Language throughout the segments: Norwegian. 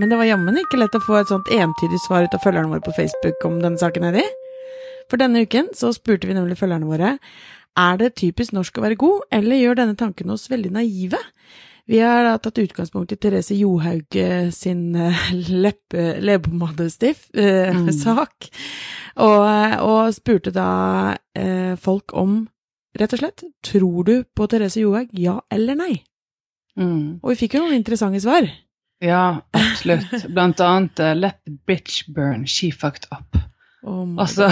Men det var jammen ikke lett å få et sånt entydig svar ut av følgerne våre på Facebook om denne saken, Eddie. For denne uken så spurte vi nemlig følgerne våre er det typisk norsk å være god, eller gjør denne tanken oss veldig naive? Vi har da tatt utgangspunkt i Therese Johaug eh, sin eh, leppe, leppepommadestiff-sak, eh, mm. og, og, spurte da eh, folk om, rett og slett, tror du på Therese Johaug, ja eller nei? Mm. Og vi fikk jo noen interessante svar. Ja, absolutt. Blant annet uh, 'Let the bitch burn, she fucked up'. Oh altså,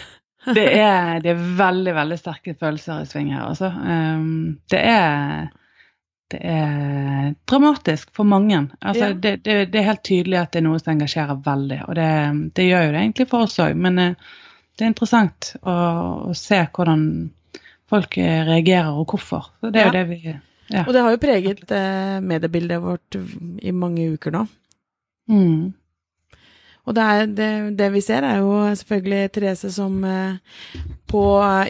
det er, det er, veldig, veldig sterke følelser i sving her, altså. Um, det er det er dramatisk for mange. Altså, ja. det, det, det, er helt tydelig at det er noe som engasjerer veldig, og det, det gjør jo det egentlig for oss òg. Men uh, det er interessant å, å, se hvordan folk reagerer, og hvorfor. Så det er ja. jo det vi ja. Og det har jo preget eh, mediebildet vårt i mange uker nå. Mm. Og det, er, det, det, vi ser, er jo selvfølgelig Therese som eh, på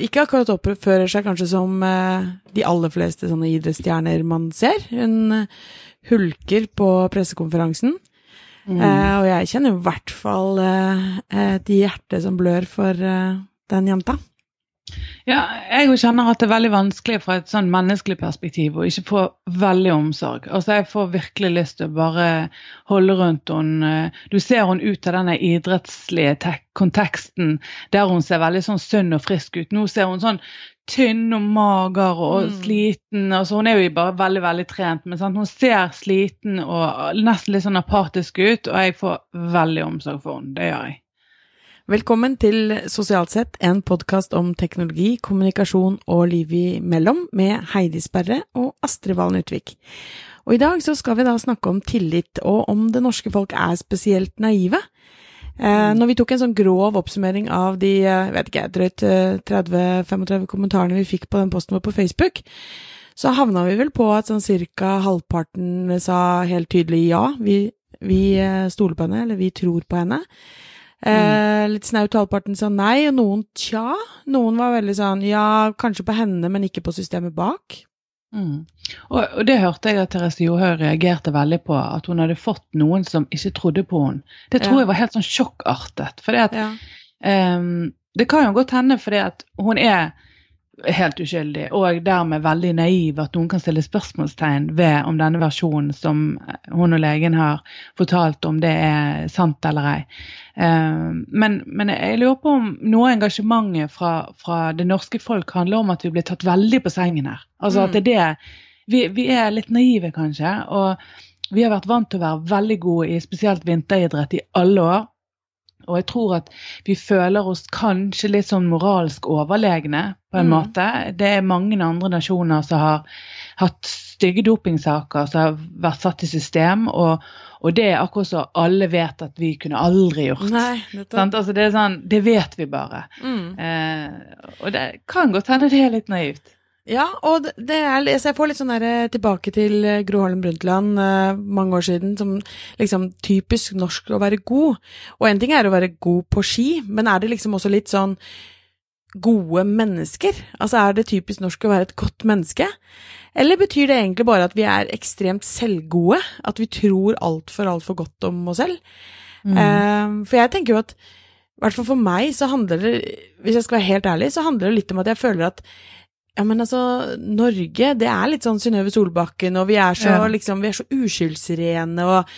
Ikke akkurat oppfører seg kanskje som eh, de aller fleste sånne idrettsstjerner man ser. Hun hulker på pressekonferansen. Mm. Eh, og jeg kjenner i hvert fall eh, et hjerte som blør for eh, den jenta. Ja, jeg kjenner at det er veldig vanskelig fra et sånn menneskelig perspektiv å ikke få veldig omsorg. Altså, Jeg får virkelig lyst til å bare holde rundt henne. Du ser hun ut av denne idrettslige konteksten der hun ser veldig sånn sunn og frisk ut. Nå ser hun sånn tynn og mager og mm. sliten. Altså, hun er jo bare veldig veldig trent, men sant? hun ser sliten og nesten litt sånn apatisk ut. Og jeg får veldig omsorg for henne. Det gjør jeg. Velkommen til Sosialt sett, en podkast om teknologi, kommunikasjon og liv imellom, med Heidi Sperre og Astrid Valen Utvik. Og i dag så skal vi da snakke om tillit, og om det norske folk er spesielt naive. Eh, når vi tok en sånn grov oppsummering av de eh, vet ikke, drøyt 30-35 eh, kommentarene vi fikk på den posten vår på Facebook, så havna vi vel på at sånn cirka halvparten sa helt tydelig ja, vi, vi eh, stoler på henne, eller vi tror på henne. Eh, litt snaut halvparten sa nei, og noen tja. Noen var veldig sånn ja, kanskje på henne, men ikke på systemet bak. Mm. Og, og, det hørte jeg at Therese Johaug reagerte veldig på, at hun hadde fått noen som ikke trodde på henne. Det tror ja. jeg var helt sånn sjokkartet. For det, ja. um, det kan jo godt hende fordi at hun er helt uskyldig, og dermed veldig naiv at noen kan stille spørsmålstegn ved om denne versjonen som hun og legen har fortalt om, det er sant eller ei. Eh, men, men jeg lurer på om noe av engasjementet fra, fra, det norske folk handler om at vi blir tatt veldig på sengen her. Altså at det er det vi, vi er litt naive, kanskje. Og vi har vært vant til å være veldig gode i spesielt vinteridrett i alle år. Og jeg tror at vi føler oss kanskje litt sånn moralsk overlegne på en mm. måte. Det er mange andre nasjoner som har hatt stygge dopingsaker som har vært satt i system, og, og det er akkurat så alle vet at vi kunne aldri gjort. Nei, altså det, er sånn, det vet vi bare. Mm. Eh, og det kan godt hende det er litt naivt. Ja, og det er, så jeg får litt sånn der, eh, tilbake til eh, Gro Harlem Brundtland uh, mange år siden, som liksom typisk norsk å være god. Og en ting er å være god på ski, men er det liksom også litt sånn gode mennesker? Altså er det typisk norsk å være et godt menneske? Eller betyr det egentlig bare at vi er ekstremt selvgode? At vi tror altfor, altfor godt om oss selv? Mm. Uh, for jeg tenker jo at i hvert fall for meg så handler det, hvis jeg skal være helt ærlig, så handler det litt om at jeg føler at ja, men altså, Norge, det er litt sånn Synnøve Solbakken, og vi er så, ja. liksom, vi er så uskyldsrene, og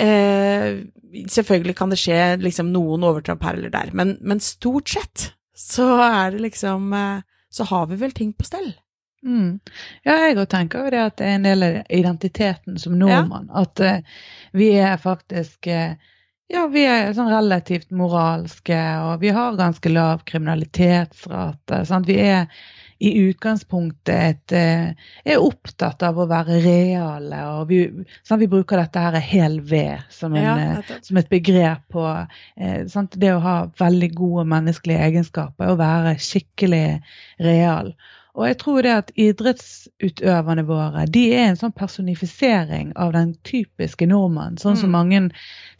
eh, Selvfølgelig kan det skje liksom noen overtramp her eller der, men, men, stort sett så er det liksom eh, Så har vi vel ting på stell. Mm. Ja, jeg òg tenker jo det at det er en del av identiteten som nordmann. Ja. At eh, vi er faktisk uh, ja, vi er sånn relativt moralske, og vi har ganske lav kriminalitetsrate. Sant? Vi er i utgangspunktet et, eh, er opptatt av å være reale. og Vi, sånn, vi bruker dette her hel ved som, en, ja, eh, som, et begrep på eh, sant, Det å ha veldig gode menneskelige egenskaper, å være skikkelig real. Og jeg tror det at idrettsutøverne våre de er en sånn personifisering av den typiske nordmann. Sånn som mm. mange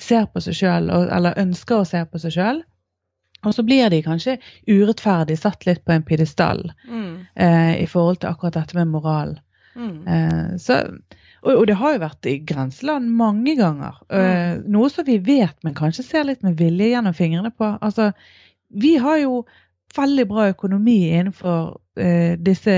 ser på seg sjøl, eller ønsker å se på seg sjøl. Og så blir de kanskje urettferdig satt litt på en pidestall mm. eh, i forhold til akkurat dette med moral. Mm. Eh, så, Og, og, det har jo vært i grenseland mange ganger. Mm. Uh, noe som vi vet, men kanskje ser litt med vilje gjennom fingrene på. Altså, vi har jo veldig bra økonomi innenfor uh, disse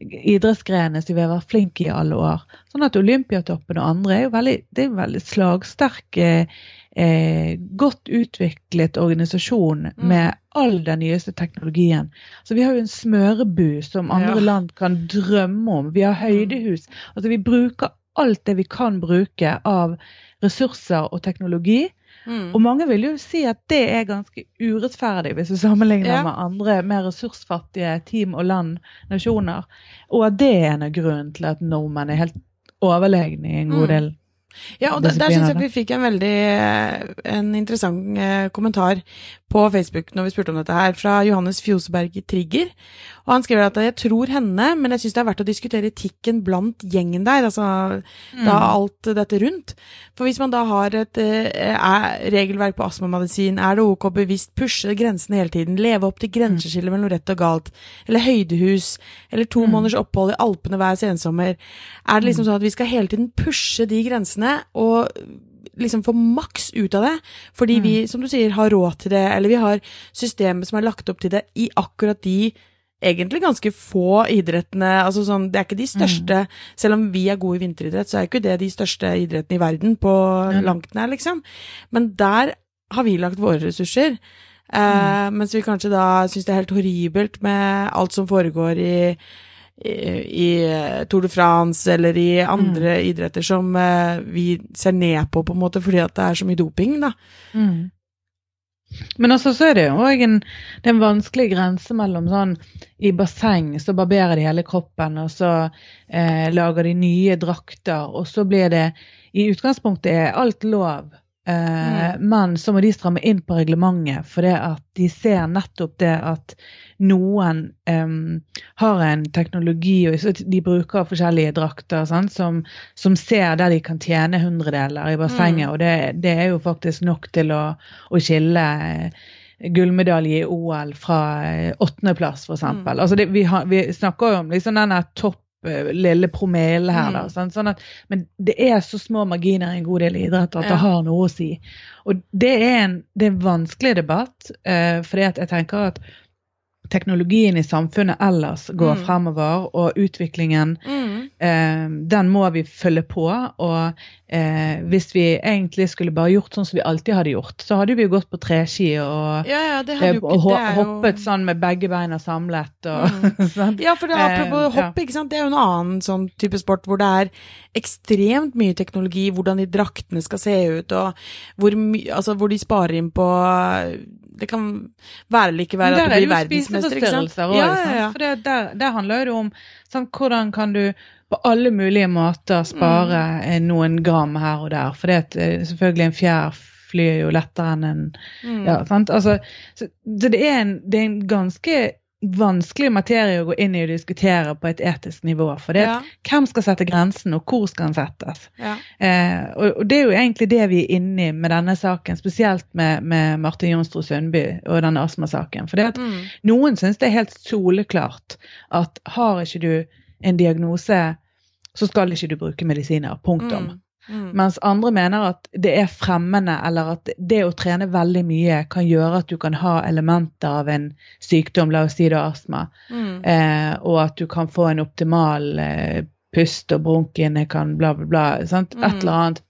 idrettsgrenene som vi har vært flinke i alle år. Sånn at Olympiatoppen og andre er jo veldig, det er en veldig slagsterk, eh, godt utviklet organisasjon mm. med all den nyeste teknologien. Så vi har jo en smørebu som andre ja. land kan drømme om. Vi har mm. høydehus. Altså vi bruker alt det vi kan bruke av ressurser og teknologi Mm. Og mange vil jo si at det er ganske urettferdig, hvis du sammenligner ja. med andre mer ressursfattige team og land, nasjoner. Og at det er en av grunnen til at nordmenn er helt overlegne i en god mm. del ja, og der, der syns jeg vi fikk en veldig en interessant eh, kommentar på Facebook når vi spurte om dette her, fra Johannes Fjoseberg Trigger. Og han skriver at jeg tror henne, men jeg syns det er verdt å diskutere etikken blant gjengen der, altså mm. da alt dette rundt. For hvis man da har et eh, regelverk på astmamedisin, er det ok å bevisst pushe grensene hele tiden, leve opp til grenseskillet mellom rett og galt, eller høydehus, eller to mm. måneders opphold i Alpene hver sensommer? Er det liksom mm. sånn at vi skal hele tiden pushe de grensene? og liksom få maks ut av det. Fordi mm. vi, som du sier, har råd til det, eller vi har systemet som er lagt opp til det i akkurat de egentlig ganske få idrettene. altså sånn, Det er ikke de største mm. Selv om vi er gode i vinteridrett, så er ikke det de største idrettene i verden på mm. langt nær, liksom. Men der har vi lagt våre ressurser. Eh, mm. mens vi kanskje da syns det er helt horribelt med alt som foregår i i, Tour de France eller i andre mm. idretter som uh, vi ser ned på, på en måte, fordi at det er så mye doping, da. Mm. Men også så er det jo òg en, en, vanskelig grense mellom sånn I basseng så barberer de hele kroppen, og så eh, lager de nye drakter, og så blir det I utgangspunktet er alt lov, eh, mm. men så må de stramme inn på reglementet, for det at de ser nettopp det at noen um, har en teknologi, og de bruker forskjellige drakter sånn, som, som, ser der de kan tjene hundredeler i bassenget. Mm. Og det, det, er jo faktisk nok til å, å skille eh, gullmedalje i OL fra eh, åttendeplass, f.eks. Mm. Altså vi, vi, snakker jo om liksom denne topp lille promille her. Da, sånn, sånn at, men det er så små marginer i en god del idrett at det har noe å si. Og det er en, det er en vanskelig debatt, uh, fordi jeg tenker at teknologien i samfunnet ellers går mm. fremover, og utviklingen, mm. eh, den må vi følge på. Og eh, hvis vi egentlig skulle bare gjort sånn som vi alltid hadde gjort, så hadde vi jo gått på treski og, ja, ja, eh, og hoppet jo... sånn med begge beina samlet. Og, mm. sånn. Ja, for det, apropos eh, hopp, ja. det er jo en annen sånn type sport hvor det er ekstremt mye teknologi, hvordan de draktene skal se ut, og hvor, altså, hvor de sparer inn på det kan være eller ikke være at det blir verdensmester. Ikke òg. Ja, ja, ja. For det, der, der, handler det om sånn, hvordan kan du på alle mulige måter spare mm. noen gram her og der. For det er eh, selvfølgelig en fjær flyr jo lettere enn en mm. ja, sant? Altså, så, så det, er en, det er en ganske vanskelig materie å gå inn i og diskutere på et etisk nivå. For det, ja. hvem skal sette grensen, og hvor skal den settes? Ja. Eh, og, og, det er jo egentlig det vi er inne i med denne saken, spesielt med, med Martin Jonsrud Sundby og denne astmasaken. For mm. noen syns det er helt soleklart at har ikke du en diagnose, så skal ikke du bruke medisiner. Punktum. Mm. Mm. Mens andre mener at det er fremmende, eller at det å trene veldig mye kan gjøre at du kan ha elementer av en sykdom, la oss si det astma, mm. eh, og at du kan få en optimal eh, pust, og bronkiene kan bla, bla, bla. Sant? Et mm. eller annet.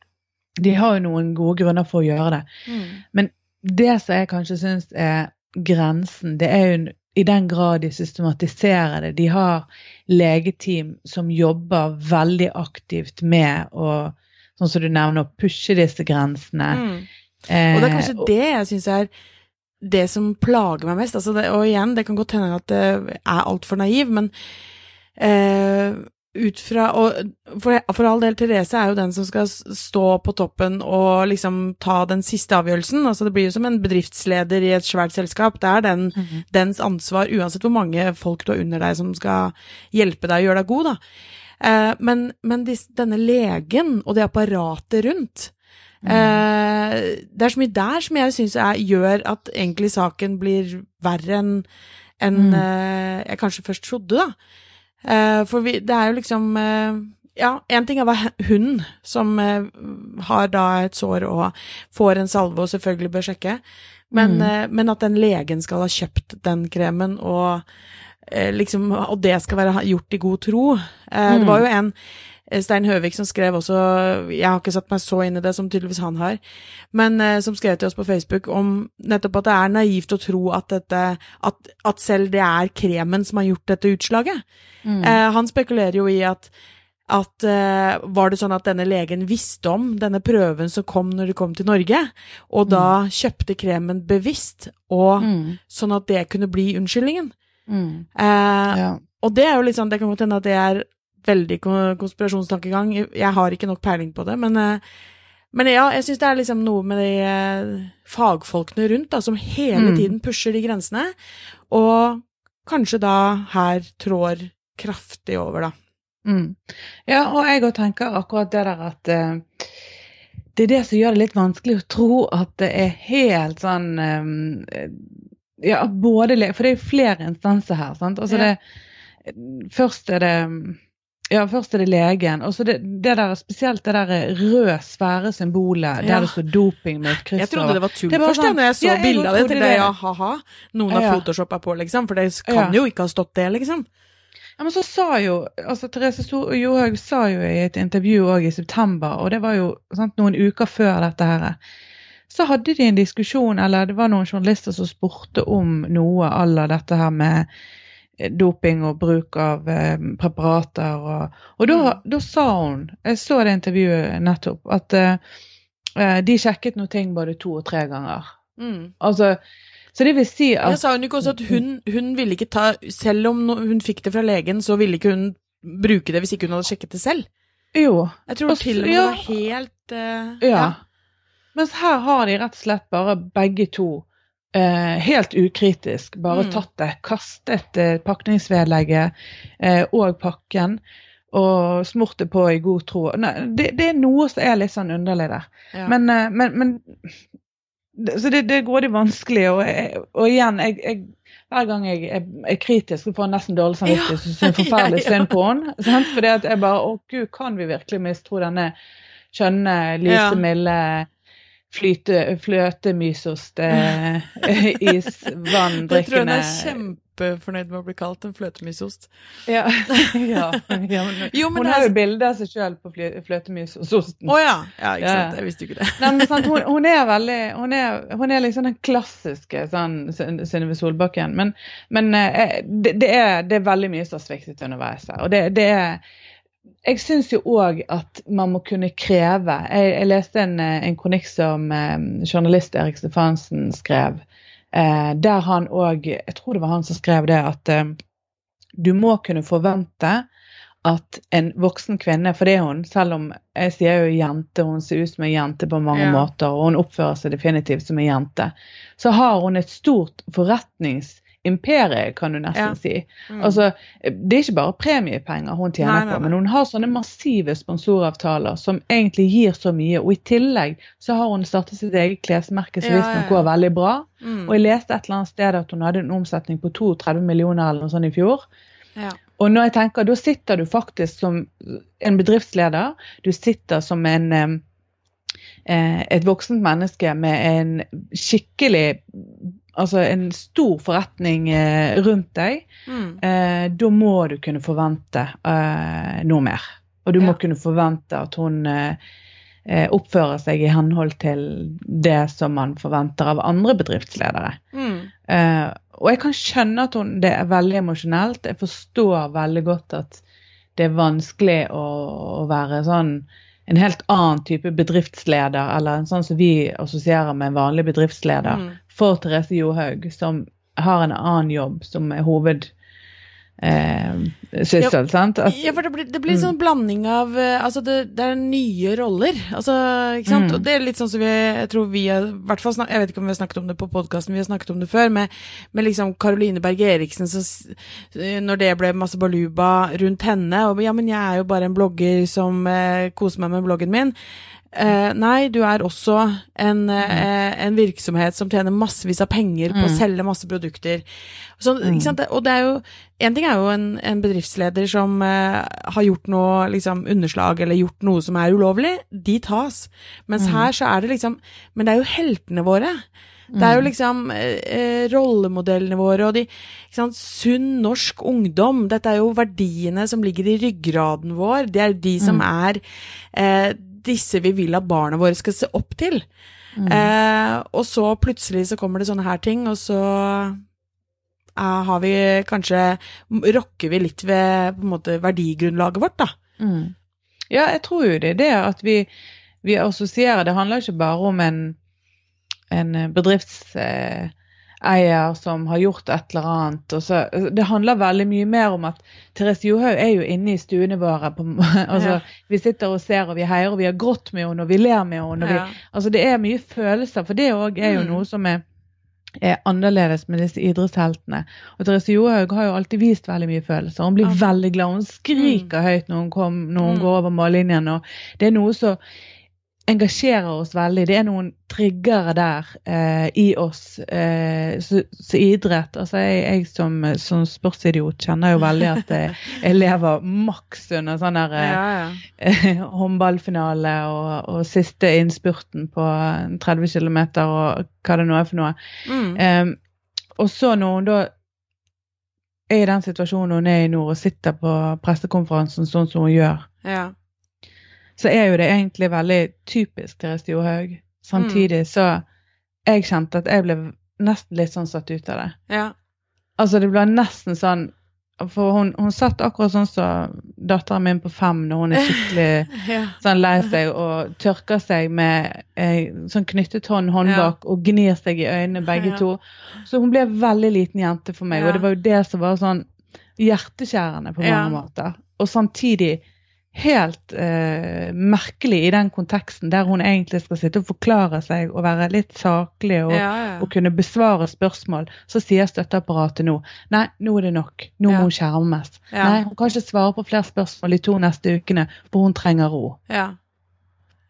De har jo noen gode grunner for å gjøre det. Mm. Men det som jeg kanskje syns er grensen, det er jo i den grad de systematiserer det. De har legeteam som jobber veldig aktivt med å sånn som du nevner, å pushe disse grensene. Mm. Eh, og det er kanskje det jeg syns er det som plager meg mest. Altså det, og igjen, det kan godt hende at det er altfor naiv, men eh, ut fra Og for, for, all del, Therese er jo den som skal stå på toppen og liksom ta den siste avgjørelsen. Altså det blir jo som en bedriftsleder i et svært selskap. Det er den, mm -hmm. dens ansvar, uansett hvor mange folk du har under deg som skal hjelpe deg å gjøre deg god, da. Eh, men, men dis, denne legen og det apparatet rundt mm. eh, Det er så mye der som jeg syns gjør at egentlig saken blir verre enn en, mm. eh, jeg kanskje først trodde, da. Eh, for vi, det er jo liksom eh, ja, én ting er hva hun som eh, har da et sår og får en salve og selvfølgelig bør sjekke, men, mm. men at den legen skal ha kjøpt den kremen og liksom, og det skal være gjort i god tro. Eh, mm. Det var jo en Eh, Stein Høvik som skrev også, jeg har ikke satt meg så inn i det som tydeligvis han har, men eh, som skrev til oss på Facebook om nettopp at det er naivt å tro at, dette, at, at selv det er kremen som har gjort dette utslaget. Mm. Eh, han spekulerer jo i at, at uh, var det sånn at denne legen visste om denne prøven som kom når de kom til Norge, og da mm. kjøpte kremen bevisst, og mm. sånn at det kunne bli unnskyldningen. Mm. Eh, ja. Og det er jo litt sånn, det kan godt hende at det er veldig konspirasjonstankegang. Jeg har ikke nok peiling på det, men, eh, men ja, jeg syns det er liksom noe med de eh, fagfolkene rundt da, som hele mm. tiden pusher de grensene, og kanskje da her trår kraftig over, da. Mm. Ja, og jeg òg tenker akkurat det der at uh, det er det som gjør det litt vanskelig å tro at det er helt sånn um, Ja, både For det er jo flere instanser her, sant. Altså ja. det Først er det ja, først er det legen. Og så det, det, der, spesielt det der røde, svære symbolet der det står doping med et kryss Jeg trodde det var tull først sånn, når jeg så ja, bildet av det. Tenkte jeg ja, ha-ha, noen har ja. photoshoppa på, liksom. For det kan jo ikke ha stått det, liksom. Ja, men så sa jo altså Therese Johaug sa jo i et intervju òg i september, og det var jo sant, noen uker før dette her, så hadde de en diskusjon, eller det var noen journalister som spurte om noe à dette her med doping og bruk av eh, preparater. Og, og da, mm. da, sa hun, jeg så det intervjuet nettopp, at eh, eh, de sjekket noe ting både to og tre ganger. Mm. Altså, så det vil si at Jeg sa hun ikke også at hun, hun ville ikke ta Selv om hun fikk det fra legen, så ville ikke hun bruke det hvis ikke hun hadde sjekket det selv. Jo. Jeg tror til og med ja. det var helt uh, ja. ja. Mens her har de rett og slett bare begge to Eh, helt ukritisk bare mm. tatt det, kastet eh, pakningsvedlegget eh, og pakken og smurt det på i god tro. Nei, det, det, er noe som er litt sånn underlig der. Ja. Men, eh, men, men, Så det, det går grådig vanskelig, og, og igjen jeg, jeg, hver gang jeg er, kritisk, så får jeg nesten dårlig samvittighet og syns forferdelig synd på henne. Fordi at jeg bare Å, gud, kan vi virkelig mistro denne skjønne, lyse, milde flyte, fløtemysost, eh, Det tror jeg hun er kjempefornøyd med å bli kalt en fløtemysost. Ja, ja, ja men, jo, men Hun har jo bilde av seg sjøl på fløtemysosten. Å oh, ja. ja. Ikke sant. Jeg visste jo ikke det. Nei, men sant, hun, hun, er veldig Hun er, hun er liksom den klassiske sånn Synnøve Solbakken. Men, men eh, det, det, er, det, er, veldig mye som har sviktet underveis her. Og det, det er jeg syns jo òg at man må kunne kreve Jeg, jeg leste en, eh, en, kronikk som eh, journalist Erik Stefansen skrev, eh, der han òg Jeg tror det var han som skrev det, at eh, du må kunne forvente at en voksen kvinne, for det er hun, selv om jeg sier jo jente, hun ser ut som en jente på mange ja. måter, og hun oppfører seg definitivt som en jente, så har hun et stort forretnings imperiet, kan du nesten ja. si. Mm. Altså, det er ikke bare premiepenger hun tjener nei, nei, nei. på, men hun har sånne massive sponsoravtaler som egentlig gir så mye. Og i tillegg så har hun startet sitt eget klesmerke som ja, visstnok går veldig bra. Mm. Og jeg leste et eller annet sted at hun hadde en omsetning på 32 millioner eller noe sånt i fjor. Ja. Og når jeg tenker, da sitter du faktisk som en bedriftsleder, du sitter som en eh, et voksent menneske med en skikkelig altså en stor forretning eh, rundt deg, mm. eh, da må du kunne forvente eh, noe mer. Og du ja. må kunne forvente at hun eh, eh, oppfører seg i henhold til det som man forventer av andre bedriftsledere. Mm. Eh, og jeg kan skjønne at hun, det er veldig emosjonelt. Jeg forstår veldig godt at det er vanskelig å, å være sånn en helt annen type bedriftsleder, eller en sånn som vi assosierer med en vanlig bedriftsleder, mm for Therese Johaug, som har en annen jobb som er hoved eh, syssel, ja, sant? At, ja, for det blir, det blir mm. sånn blanding av eh, Altså, det, det, er nye roller. Altså, ikke sant? Mm. Og det er litt sånn som vi Jeg tror vi har hvert fall Jeg vet ikke om vi har snakket om det på podkasten, vi har snakket om det før, med, med liksom Karoline Berge Eriksen, så, når det ble masse baluba rundt henne, og ja, men jeg er jo bare en blogger som eh, koser meg med bloggen min. Uh, nei, du er også en, eh, en, virksomhet som tjener massevis av penger på mm. å selge masse produkter. Så, mm. Og det er jo En ting er jo en, en bedriftsleder som eh, har gjort noe liksom, underslag eller gjort noe som er ulovlig. De tas. Mens mm. her så er det liksom Men det er jo heltene våre. Det er jo mm. liksom rollemodellene våre og de Sunn norsk ungdom. Dette er jo verdiene som ligger i ryggraden vår. Det er de som mm. er disse vi vil at barna våre skal se opp til. Mm. Eh, og så plutselig så kommer det sånne her ting, og så eh, har vi kanskje Rokker vi litt ved på en måte verdigrunnlaget vårt, da. Mm. Ja, jeg tror jo det det at vi, vi assosierer Det handler ikke bare om en, en bedrifts... Eh, eier som har gjort et eller annet. Så, det handler veldig mye mer om at Therese Johaug er jo inne i stuene våre. På, altså, ja. Vi sitter og ser og vi heier og vi har grått med henne og vi ler med henne. Ja. altså, det er mye følelser, for det òg er jo mm. noe som er, er annerledes med disse idrettsheltene. Og Therese Johaug har jo alltid vist veldig mye følelser. Hun blir ja. veldig glad. Hun skriker mm. høyt når hun, kom, når hun mm. går over mållinjen. og Det er noe så engasjerer oss veldig. Det er noen triggere der eh, i oss. Eh, så, så, idrett altså Jeg, jeg som, som, sportsidiot kjenner jo veldig at jeg, jeg lever maks under sånn der eh, ja, ja. eh, håndballfinale og, og, siste innspurten på 30 km og hva det nå er for noe. Mm. Eh, og så når hun da er i den situasjonen hun er i nå, og sitter på pressekonferansen sånn som hun gjør, ja så er jo det egentlig veldig typisk Therese Johaug. Samtidig mm. så jeg kjente at jeg ble nesten litt sånn satt ut av det. Ja. Altså det ble nesten sånn For hun, hun satt akkurat sånn som datteren min på fem når hun er skikkelig ja. sånn lei seg og tørker seg med eh, sånn knyttet hånd håndbak ja. og gnir seg i øynene begge to. Så hun ble en veldig liten jente for meg, og det var jo det som var sånn hjerteskjærende på mange måter. Og samtidig helt eh, merkelig i den konteksten der hun egentlig skal sitte og forklare seg og være litt saklig og, ja, ja. og kunne besvare spørsmål. Så sier støtteapparatet nå nei, nå er det nok. Nå ja. må hun skjermes. Nei, hun kan ikke svare på flere spørsmål de to neste ukene, for hun trenger ro. Ja.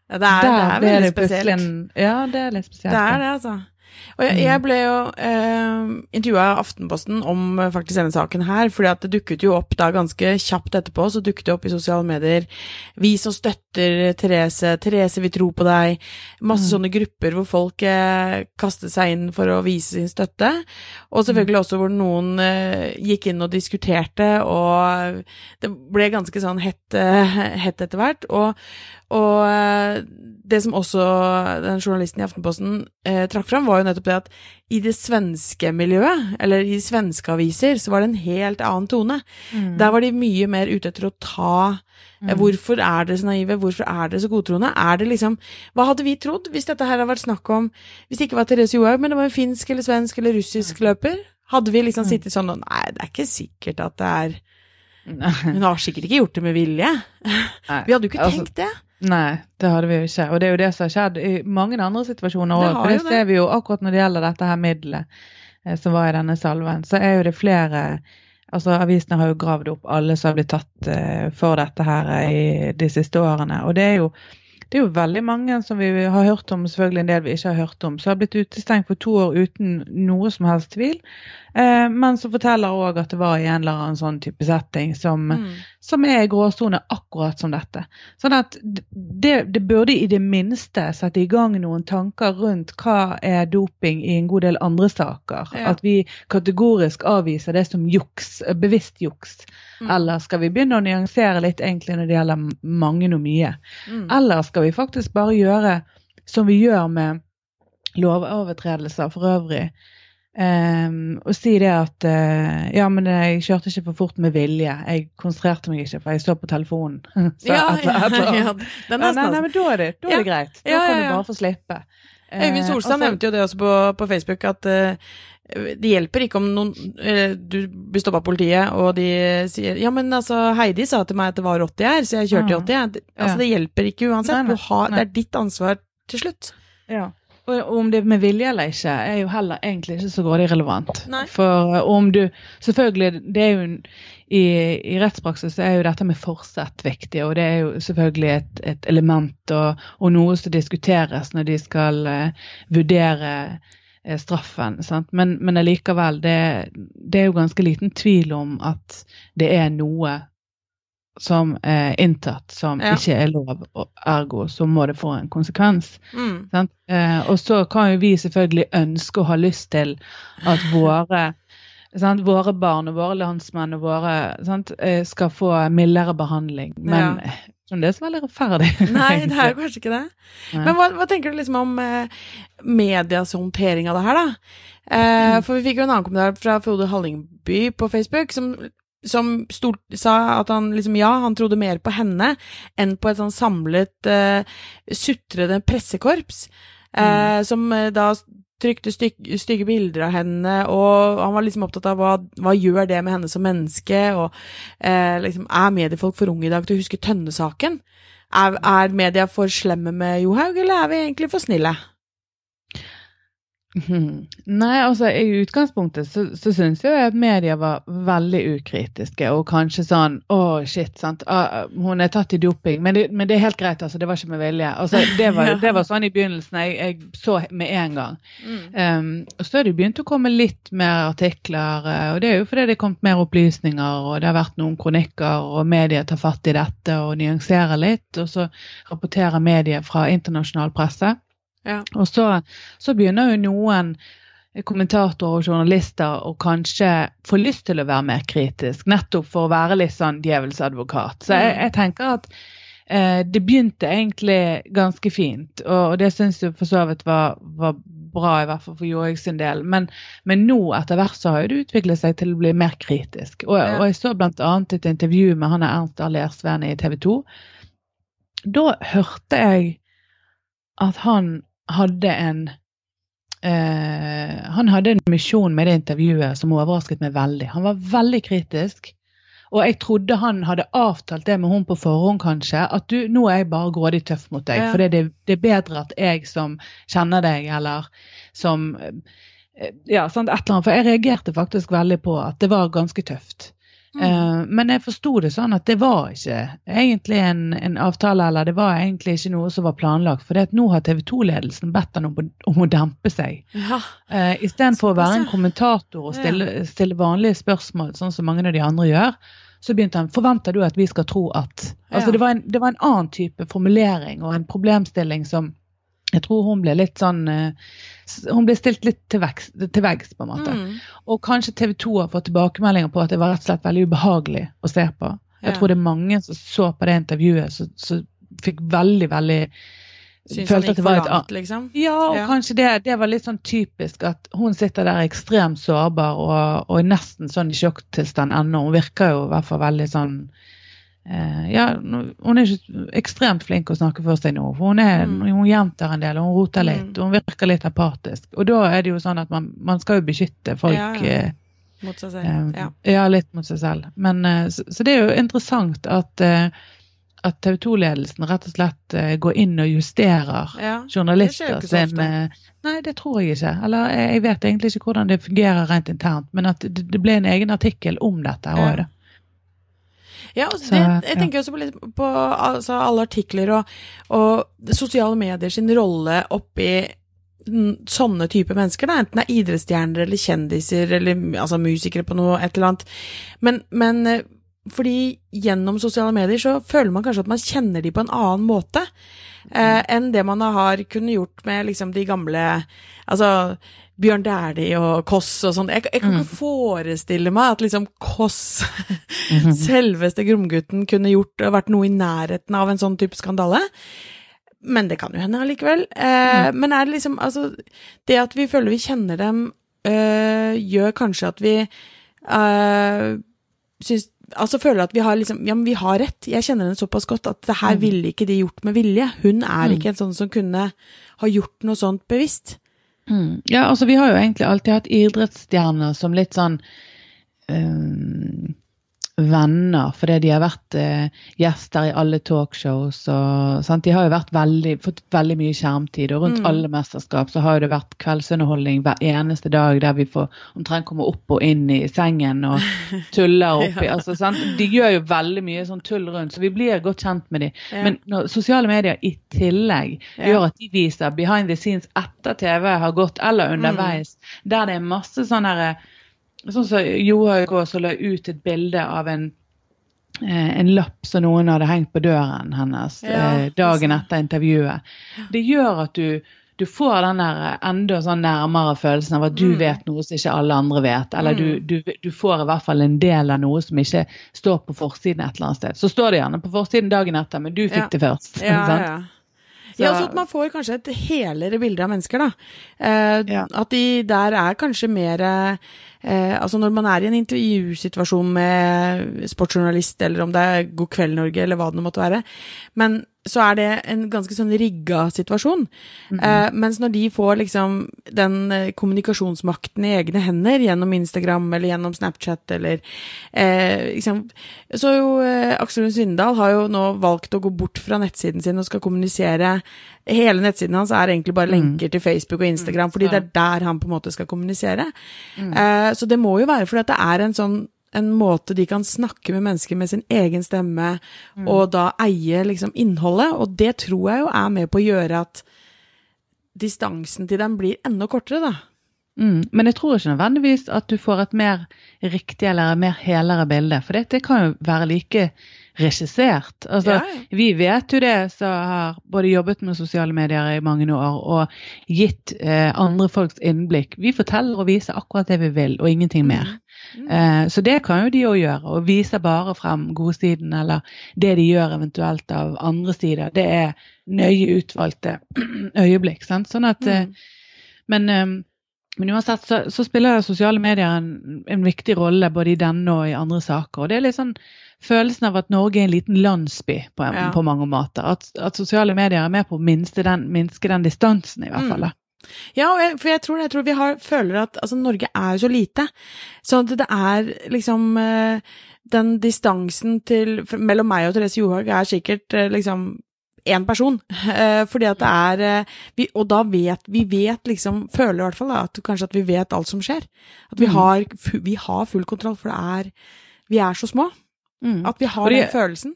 det er, det er veldig spesielt. Ja, det er litt spesielt. Det er det, altså. Og jeg, jeg mm. ble jo eh, intervjua av Aftenposten om eh, faktisk denne saken her, fordi at det dukket jo opp da ganske kjapt etterpå, så dukket det opp i sosiale medier Vi som støtter Therese, Therese vi tror på deg, masse mm. sånne grupper hvor folk eh, kastet seg inn for å vise sin støtte, og selvfølgelig mm. også hvor noen eh, gikk inn og diskuterte, og det ble ganske sånn hett, eh, hett etter hvert, og, og eh, det som også den journalisten i Aftenposten eh, trakk fram, var jo nettopp det at i det svenske miljøet, eller i svenske aviser, så var det en helt annen tone. Mm. Der var de mye mer ute etter å ta eh, mm. Hvorfor er dere så naive? Hvorfor er dere så godtroende? Er det liksom Hva hadde vi trodd hvis dette her hadde vært snakk om Hvis det ikke var Therese Johaug, men det var en finsk eller svensk eller russisk mm. løper? Hadde vi liksom mm. sittet sånn og Nei, det er ikke sikkert at det er Hun har sikkert ikke gjort det med vilje. Nei, vi hadde jo ikke altså, tenkt det. Nei, det hadde vi jo ikke. Og det er jo det som har skjedd i mange andre situasjoner òg. For det, ser vi jo akkurat når det gjelder dette her middelet eh, som var i denne salven. Så er jo det flere Altså Avisene har jo gravd opp alle som har blitt tatt eh, for dette her i de siste årene. Og det er jo det er jo veldig mange som vi har hørt om, selvfølgelig en del vi ikke har hørt om, som har blitt utestengt for to år uten noe som helst tvil. Eh, men som forteller òg at det var i en eller annen sånn type setting som, mm. som er i gråsone akkurat som dette. Sånn at det, det, burde i det minste sette i gang noen tanker rundt hva er doping i en god del andre saker. Ja. At vi kategorisk avviser det som juks, bevisst juks. Mm. Eller skal vi begynne å nyansere litt egentlig når det gjelder mange og mye? Mm. Eller skal vi faktisk bare gjøre som vi gjør med lovovertredelser for øvrig? Um, og si det at uh, ja, men jeg kjørte ikke for fort med vilje. Jeg konsentrerte meg ikke, for jeg så på telefonen. så ja, et, et, et, ja, nei, nei, nei, men da er det, da er det greit. Da kan du bare få slippe. Øyvind Solstad uh, nevnte jo det også på, på Facebook, at uh, det hjelper ikke om noen Du blir stoppa av politiet, og de sier Ja, men altså, Heidi sa til meg at det var 80 her, så jeg kjørte i 80. Altså, det hjelper ikke uansett. Nei, nei, har, det er ditt ansvar til slutt. Ja. Og om det er med vilje eller ikke, er jo heller egentlig ikke så grådig relevant. Nei. For eh, om du Selvfølgelig, det er jo i, i rettspraksis er jo dette med forsett viktig, og det er jo selvfølgelig et, et element og, og, noe som diskuteres når de skal uh, vurdere uh, straffen. Men, men allikevel, det, det, er jo ganske liten tvil om at det er noe som er inntatt som ja. ikke er lov, og ergo så må det få en konsekvens. Mm. Eh, og så kan jo vi selvfølgelig ønske og ha lyst til at våre, sant, våre barn og våre landsmenn og våre sant, eh, skal få mildere behandling. Men ja. det er så veldig rettferdig. Nei, det er kanskje ikke det. Nei. Men hva, hva, tenker du liksom om eh, medias håndtering av det her, da? Eh, mm. For vi fikk jo en annen kommentar fra Frode Hallingby på Facebook som som stort, sa at han liksom, ja, han trodde mer på henne enn på et sånn samlet uh, sutrende pressekorps, uh, mm. som uh, da trykte stygge, stygge bilder av henne, og han var liksom opptatt av hva, hva gjør det med henne som menneske, og liksom, er mediefolk for unge i dag til å huske Tønne-saken? Er, er media for slemme med Johaug, eller er vi egentlig for snille? Mhm. Nei, altså i utgangspunktet så, så syns jeg at media var veldig ukritiske og kanskje sånn Å, oh, shit, sant. Ah, hun er tatt i doping. Men det, men det, er helt greit, altså. Det var ikke med vilje. Altså, det, var, det var sånn i begynnelsen. Jeg, jeg så med en gang. Mm. Um, og så har det begynt å komme litt mer artikler, eh, og det er jo fordi det er kommet mer opplysninger, og det har vært noen kronikker, og media tar fatt i dette og nyanserer litt. Og så rapporterer media fra internasjonal presse. Ja. Og så, så, begynner jo noen kommentatorer og journalister å kanskje få lyst til å være mer kritisk, nettopp for å være litt sånn djevelsadvokat. Så jeg, mm. jeg tenker at eh, det begynte egentlig ganske fint, og, og det syns jeg for så vidt var, var, bra, i hvert fall for Johaug sin del. Men, men, nå etter hvert så har det utviklet seg til å bli mer kritisk. Og, og jeg så bl.a. et intervju med han Ernst A. Lersven i TV 2. Da hørte jeg at han hadde en eh, Han hadde en misjon med det intervjuet som overrasket meg veldig. Han var veldig kritisk. Og jeg trodde han hadde avtalt det med hun på forhånd, kanskje. At du, nå er jeg bare grådig tøff mot deg. Ja. For det, det, er bedre at jeg som kjenner deg, eller som eh, Ja, sant, et eller annet. For jeg reagerte faktisk veldig på at det var ganske tøft. Mm. Uh, men jeg forsto det sånn at det var ikke egentlig en, en, avtale, eller det var egentlig ikke noe som var planlagt. For nå har TV 2-ledelsen bedt han om, om, å dempe seg. Ja. Uh, Istedenfor å være en kommentator og stille, stille, vanlige spørsmål, sånn som mange av de andre gjør, så begynte han forventer du at vi skal tro at Altså ja. det, var en, det var en annen type formulering og en problemstilling som jeg tror hun ble litt sånn uh, Hun ble stilt litt til veggs, på en måte. Mm. Og kanskje TV 2 har fått tilbakemeldinger på at det var rett og slett veldig ubehagelig å se på. Jeg ja. tror det er mange som så på det intervjuet, som fikk veldig, veldig Syns han gikk for langt, liksom? Ja, og ja. kanskje det, det, var litt sånn typisk at hun sitter der ekstremt sårbar og, og nesten sånn i sjokktilstand ennå. Hun virker jo i hvert fall veldig sånn ja, hun er ikke ekstremt flink å snakke for seg nå. for Hun, er, mm. hun gjentar en del, og hun roter litt, mm. og hun virker litt apatisk. Og da er det jo sånn at man, man skal jo beskytte folk. Ja, ja. Eh, mot seg selv. Eh, ja. ja. litt mot seg selv. Men, så, så, det er jo interessant at, at TV 2-ledelsen rett og slett går inn og justerer journalister sin Nei, det tror jeg ikke. Eller jeg vet egentlig ikke hvordan det fungerer rent internt, men at det, det ble en egen artikkel om dette òg. Ja. Ja, og det, jeg tenker også på, litt, på altså, alle artikler og, og sosiale medier sin rolle oppi sånne type mennesker, da, enten det er idrettsstjerner eller kjendiser eller altså musikere på noe, et eller annet. Men, men eh, fordi gjennom sosiale medier så føler man kanskje at man kjenner de på en annen måte eh, enn det man har kunnet gjort med liksom de gamle Altså Bjørn Dæhlie og Koss og sånn. Jeg, jeg, kan ikke mm. forestille meg at liksom Koss, mhm. selveste Gromgutten, kunne gjort vært noe i nærheten av en sånn type skandale. Men det kan jo hende allikevel. Eh, mm. Men er det liksom Altså, det at vi føler vi kjenner dem, øh, gjør kanskje at vi øh, syns Altså føler at vi har liksom Ja, men vi har rett. Jeg kjenner henne såpass godt at det her mm. ville ikke de gjort med vilje. Hun er ikke en sånn som kunne ha gjort noe sånt bevisst. Mm. Ja, altså vi har jo egentlig alltid hatt idrettsstjerner som litt sånn um, venner, fordi de har vært eh, gjester i alle talkshows. Og, sant? De har jo vært veldig, fått veldig mye skjermtid, og rundt mm. alle mesterskap så har det vært kveldsunderholdning hver eneste dag der vi får omtrent komme opp og inn i sengen og tuller oppi. ja. altså, sant? De gjør jo veldig mye sånn tull rundt, så vi blir godt kjent med dem. Ja. Men når sosiale medier i tillegg ja. gjør at de viser behind the scenes etter TV har gått, eller underveis, mm. der det er masse sånn herre Sånn som går og la ut et bilde av en, eh, en lapp som noen hadde hengt på døren hennes ja, eh, dagen etter intervjuet. Det gjør at du, du får den der enda sånn nærmere følelsen av at du mm. vet noe som ikke alle andre vet. Eller mm. du, du, du, får i hvert fall en del av noe som ikke står på forsiden et eller annet sted. Så står det gjerne på forsiden dagen etter, men du fikk ja. det først. Ja, ja. Så. Ja, så at man får kanskje et helere bilde av mennesker, da. Eh, ja. At de der er kanskje mer eh, Altså når man er i en intervjusituasjon med sportsjournalist, eller om det er God kveld Norge, eller hva det måtte være, men så er det en ganske sånn rigga situasjon. Mm -hmm. eh, mens når de får liksom den eh, kommunikasjonsmakten i egne hender gjennom Instagram eller gjennom Snapchat eller eh, liksom Så jo eh, Aksel Lund Svindal har jo nå valgt å gå bort fra nettsiden sin og skal kommunisere Hele nettsiden hans er egentlig bare mm. lenker til Facebook og Instagram, mm, fordi det er der han på en måte skal kommunisere. Mm. Eh, så det må jo være fordi at det er en sånn en måte de kan snakke med mennesker med sin egen stemme, mm. og da eie liksom innholdet. Og det tror jeg jo er med på å gjøre at distansen til dem blir enda kortere, da. Mm. Men jeg tror ikke nødvendigvis at du får et mer riktig eller mer helere bilde, for det, det kan jo være like regissert. Altså, ja. Vi vet jo det som har både jobbet med sosiale medier i mange år og gitt eh, andre folks innblikk. Vi forteller og viser akkurat det vi vil, og ingenting mer. Mm. Mm. Eh, så det kan jo de òg gjøre, og viser bare frem godsiden eller det de gjør eventuelt av andre sider. Det er nøye utvalgte øyeblikk. Sant? Sånn at, eh, mm. men, eh, men, uansett så, så, spiller sosiale medier en, en, viktig rolle både i denne og i andre saker. og det er litt sånn følelsen av at Norge er en liten landsby på, ja. på mange måter. At, at, sosiale medier er med på å minske den, minske den distansen, i hvert fall. Mm. Ja, for jeg tror, jeg tror vi har, føler at altså, Norge er så lite. Så det er liksom eh, Den distansen til, mellom meg og Therese Johaug er sikkert eh, liksom én person. Eh, fordi at det er vi, Og da vet vi vet liksom, føler i hvert fall at kanskje at vi vet alt som skjer. At vi, mm. har, vi har full kontroll, for det er Vi er så små. Mm. At vi har Fordi, den følelsen.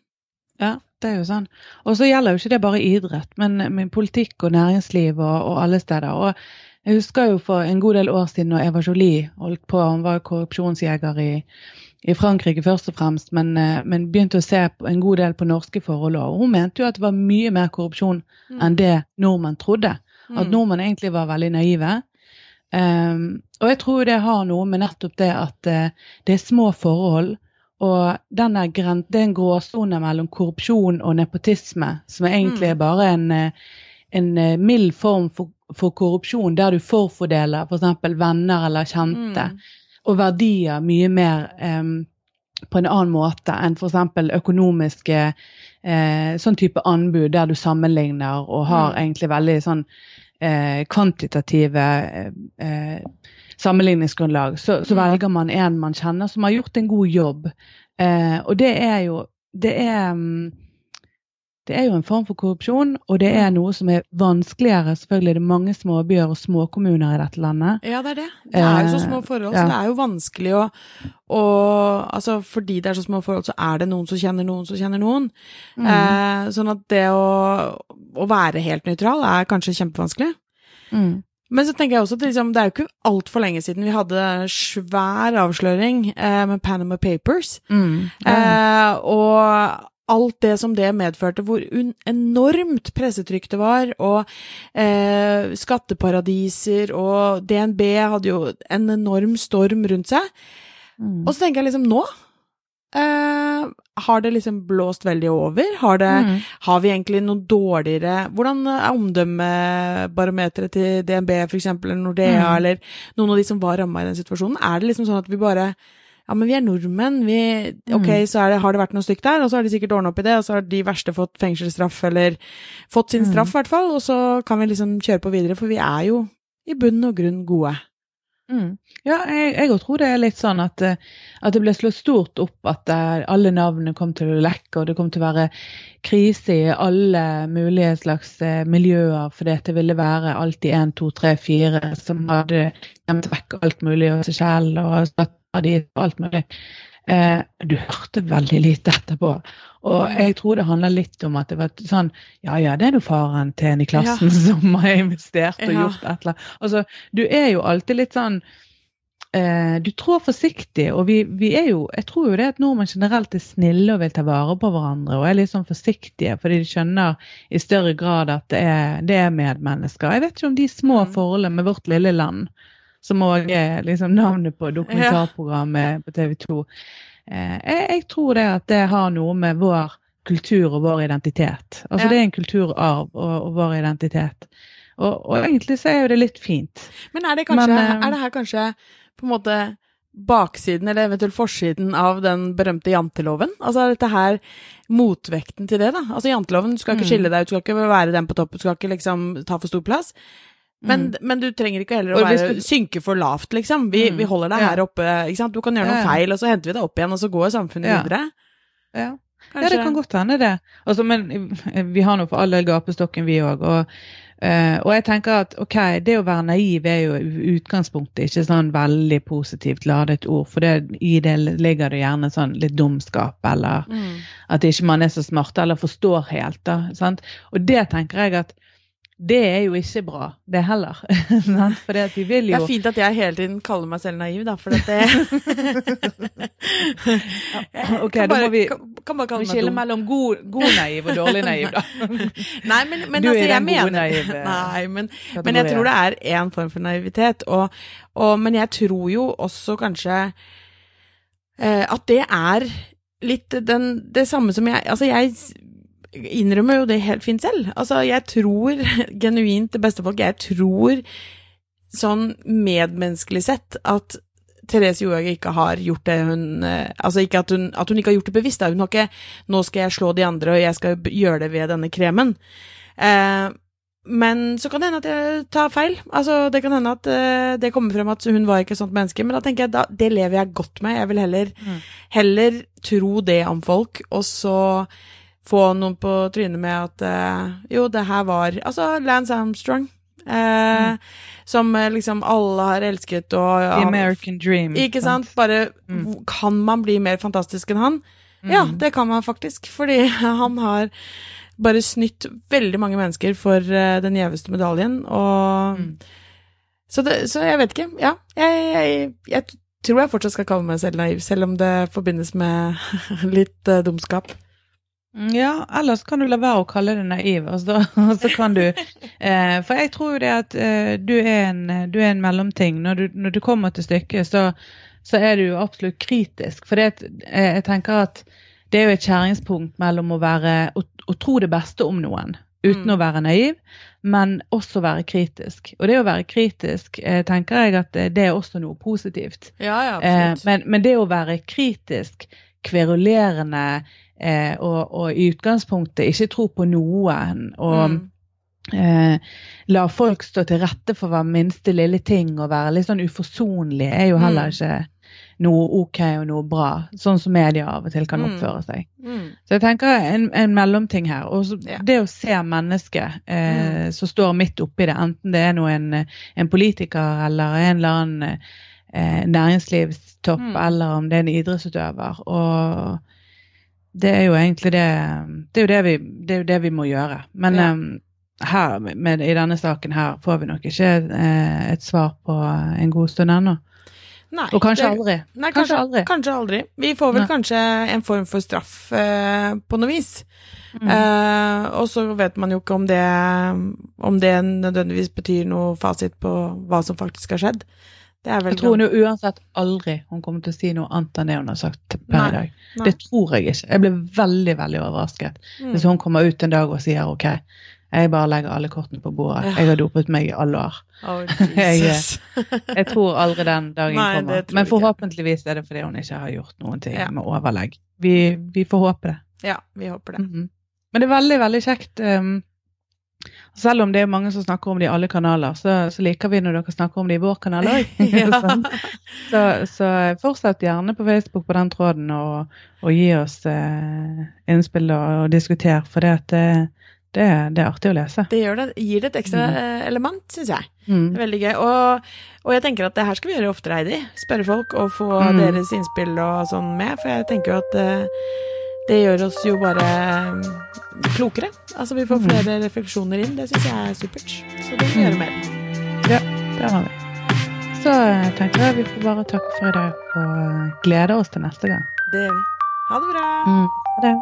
Ja, det er jo sånn. Og så gjelder jo ikke det bare idrett, men, men politikk og næringsliv og, og, alle steder. Og jeg husker jo for en god del år siden når Eva Jolie holdt på, hun var korrupsjonsjeger i, i Frankrike først og fremst, men, eh, men, begynte å se en god del på norske forhold. Og hun mente jo at det var mye mer korrupsjon mm. enn det nordmenn trodde. At mm. nordmenn egentlig var veldig naive. Um, og jeg tror det har noe med nettopp det at uh, det er små forhold og denne, det er en gråsone mellom korrupsjon og nepotisme, som egentlig er mm. bare en, eh, en mild form for, for, korrupsjon, der du forfordeler f.eks. For venner eller kjente, mm. Og verdier mye mer um, på en annen måte enn f.eks. økonomiske eh, sånn type anbud, der du sammenligner og har mm. egentlig veldig sånn eh, kvantitative eh, sammenligningsgrunnlag, så, så, mm. velger man en man kjenner som har gjort en god jobb. Eh, og det er jo det er, mm, det er jo en form for korrupsjon, og det er noe som er vanskeligere. Selvfølgelig er det mange småbyer og småkommuner i dette landet. Ja, det er det. Det er jo så små eh, forhold, ja. så det er jo vanskelig å, å, Altså fordi det er så små forhold, så er det noen som kjenner noen som kjenner noen. Mm. Eh, sånn at det å, å være helt nøytral er kanskje kjempevanskelig. Mm. Men så tenker jeg også at det, liksom, det er jo ikke altfor lenge siden vi hadde svær avsløring eh, med Panama Papers. Mm. Eh, og alt det som det medførte, hvor enormt pressetrykk det var, og eh, skatteparadiser, og DNB hadde jo en enorm storm rundt seg. Mm. Og så tenker jeg liksom nå Uh, har det liksom blåst veldig over? Har, det, mm. har, vi egentlig noe dårligere Hvordan er omdømmebarometeret til DNB f.eks., eller Nordea, mm. eller noen av de som var ramma i den situasjonen? Er det liksom sånn at vi bare ja, men vi er nordmenn. Vi, ok, mm. så det, har det vært noe stygt der, og så har de sikkert ordna opp i det, og så har de verste fått fengselsstraff, eller fått sin straff, mm. i hvert fall, og så kan vi liksom kjøre på videre, for vi er jo i bunn og grunn gode. Mm. Ja, jeg, òg tror det er litt sånn at, eh, at det ble slått stort opp at alle navnene kom til å lekke, og det kom til å være krise i alle mulige slags uh, miljøer, fordi det ville være alltid én, to, tre, fire som hadde gjemt vekk alt mulig av seg selv og satt dit og alt mulig. Eh, du hørte veldig lite etterpå. Og jeg tror det handler litt om at det var sånn Ja ja, det er jo faren til en i klassen ja. som har investert og ja. gjort et eller annet. Altså, du er jo alltid litt sånn eh, Du trår forsiktig, og vi, vi, er jo Jeg tror jo det at nordmenn generelt er snille og vil ta vare på hverandre og er litt sånn forsiktige fordi de skjønner i større grad at det er, det er medmennesker. Jeg vet ikke om de små mm. forholdene med vårt lille land, som òg er liksom navnet på dokumentarprogrammet på TV 2 Eh, jeg, tror det at det har noe med vår kultur og vår identitet. Altså. Det er en kulturarv og, og vår identitet. Og, og, egentlig så er jo det litt fint. Men er det, kanskje, Men, er det her kanskje på en måte baksiden, eller eventuelt forsiden av den berømte janteloven? Altså er dette her motvekten til det, da? Altså janteloven, du skal ikke mm. skille deg ut, du skal ikke være den på toppen, du skal ikke liksom ta for stor plass. Men, mm. men, du trenger ikke heller å være, synke for lavt, liksom. Vi, mm. vi holder deg ja. her oppe. ikke sant? Du kan gjøre noe ja. feil, og så henter vi deg opp igjen, og så går samfunnet ja. videre. Ja. ja. det kan godt hende, det. Altså, men vi har nå for all del gapestokken, vi òg. Og, uh, og jeg tenker at ok, det å være naiv er jo i utgangspunktet ikke sånn veldig positivt ladet ord. For det, i det ligger det gjerne sånn litt dumskap, eller mm. at ikke man er så smart, eller forstår helt. da, sant? Og det tenker jeg at det er jo ikke bra, det heller. for vi vil jo... det er fint at jeg hele tiden kaller meg selv naiv, da, for at det ja, Ok, da må vi, kan, kan vi skille mellom god, god, naiv og dårlig naiv, da. Nei, men, men du altså, er den gode naiv. Nei, men, men, jeg tror det er én form for naivitet. Og, og, men jeg tror jo også kanskje eh, at det er litt den, det samme som jeg Altså, jeg innrømmer jo det helt fint selv. Altså, jeg tror genuint det beste folk Jeg tror sånn medmenneskelig sett at Therese Johaug ikke har gjort det hun eh, Altså ikke at hun, at hun ikke har gjort det bevisst. Da. Hun har ikke 'nå skal jeg slå de andre, og jeg skal gjøre det ved denne kremen'. Eh, men så kan det hende at jeg tar feil. Altså, det kan hende at uh, det kommer frem at hun var ikke et sånt menneske. Men da tenker jeg da, det lever jeg godt med. Jeg vil heller, mm. heller tro det om folk, og så få noen på trynet med at uh, jo, det her var Altså Lance Armstrong. Uh, mm. Som uh, liksom alle har elsket og The American Dream. Ikke sant? Bare mm. Kan man bli mer fantastisk enn han? Mm. Ja, det kan man faktisk. Fordi han har bare snytt veldig mange mennesker for den gjeveste medaljen, og mm. så, det, så, jeg vet ikke. Ja, jeg, jeg, jeg, tror jeg fortsatt skal kalle meg selv naiv, selv om det forbindes med litt dumskap. Mm, ja, ellers kan du la være å kalle det naiv. Og så kan du eh, For jeg tror jo det at eh, du, er en, du, er en, mellomting. Når du, når du kommer til stykket, så, så, er du jo absolutt kritisk. For det, eh, jeg tenker at det er jo et skjæringspunkt mellom å, være, å, å tro det beste om noen uten mm. å være naiv, men også være kritisk. Og det å være kritisk eh, tenker jeg at det er også noe positivt. Ja, ja, eh, men, men det å være kritisk, kverulerende eh, og, og, i utgangspunktet ikke tro på noen. og mm. eh, la folk stå til rette for hver minste lille ting og være litt sånn uforsonlig, er jo heller mm. ikke noe OK og noe bra, sånn som media av og til kan mm. oppføre seg. Mm. Så jeg tenker en, en mellomting her. Og ja. det å se mennesket eh, mm. som står midt oppi det, enten det er noen, en, en politiker eller en eller annen eh, næringslivstopp, mm. eller om det er en idrettsutøver. og det er jo egentlig det Det er jo det vi, det jo det vi må gjøre. Men ja. um, her, med, i denne saken her får vi nok ikke eh, et svar på en god stund ennå. Nei, og kanskje det, aldri. Nei, kanskje, kanskje, aldri. Kanskje aldri. Vi får vel nei. kanskje en form for straff eh, på noe vis. Mm. Eh, og så vet man jo ikke om det, om det nødvendigvis betyr noe fasit på hva som faktisk har skjedd jeg tror hun jo uansett aldri hun kommer til å si noe annet enn det hun har sagt per i dag. Det tror jeg ikke. Jeg blir veldig veldig overrasket mm. hvis hun kommer ut en dag og sier OK, jeg bare legger alle kortene på bordet. Jeg har dopet meg i alle år. Oh, jeg, jeg, tror aldri den dagen Nei, kommer. Men forhåpentligvis er det fordi hun ikke har gjort noen ting ja. med overlegg. Vi, vi, får håpe det. Ja, vi håper det. Mm -hmm. Men det er veldig, veldig kjekt um, Selv om det er mange som snakker om det i alle kanaler, så, så liker vi når dere snakker om det i vår kanal òg. så, så, fortsett gjerne på Facebook på den tråden og, og gi oss eh, innspill og, og diskuter, for det, det, det, det, er artig å lese. Det det. Gir det et ekstra mm. Eh, element, syns jeg. Mm. Veldig gøy. Og, og, jeg tenker at det her skal vi gjøre oftere, Heidi. Spørre folk og få mm. deres innspill og sånn med, for jeg tenker jo at uh, det gjør oss jo bare mm, klokere. Altså vi får mm. flere refleksjoner inn. Det syns jeg er supert. Så det må vi gjøre mer. Ja, det har vi. Så eh, tenker jeg vi får bare takke for i dag og glede oss til neste gang. Det gjør vi. Ha det bra. Mm. Ha det.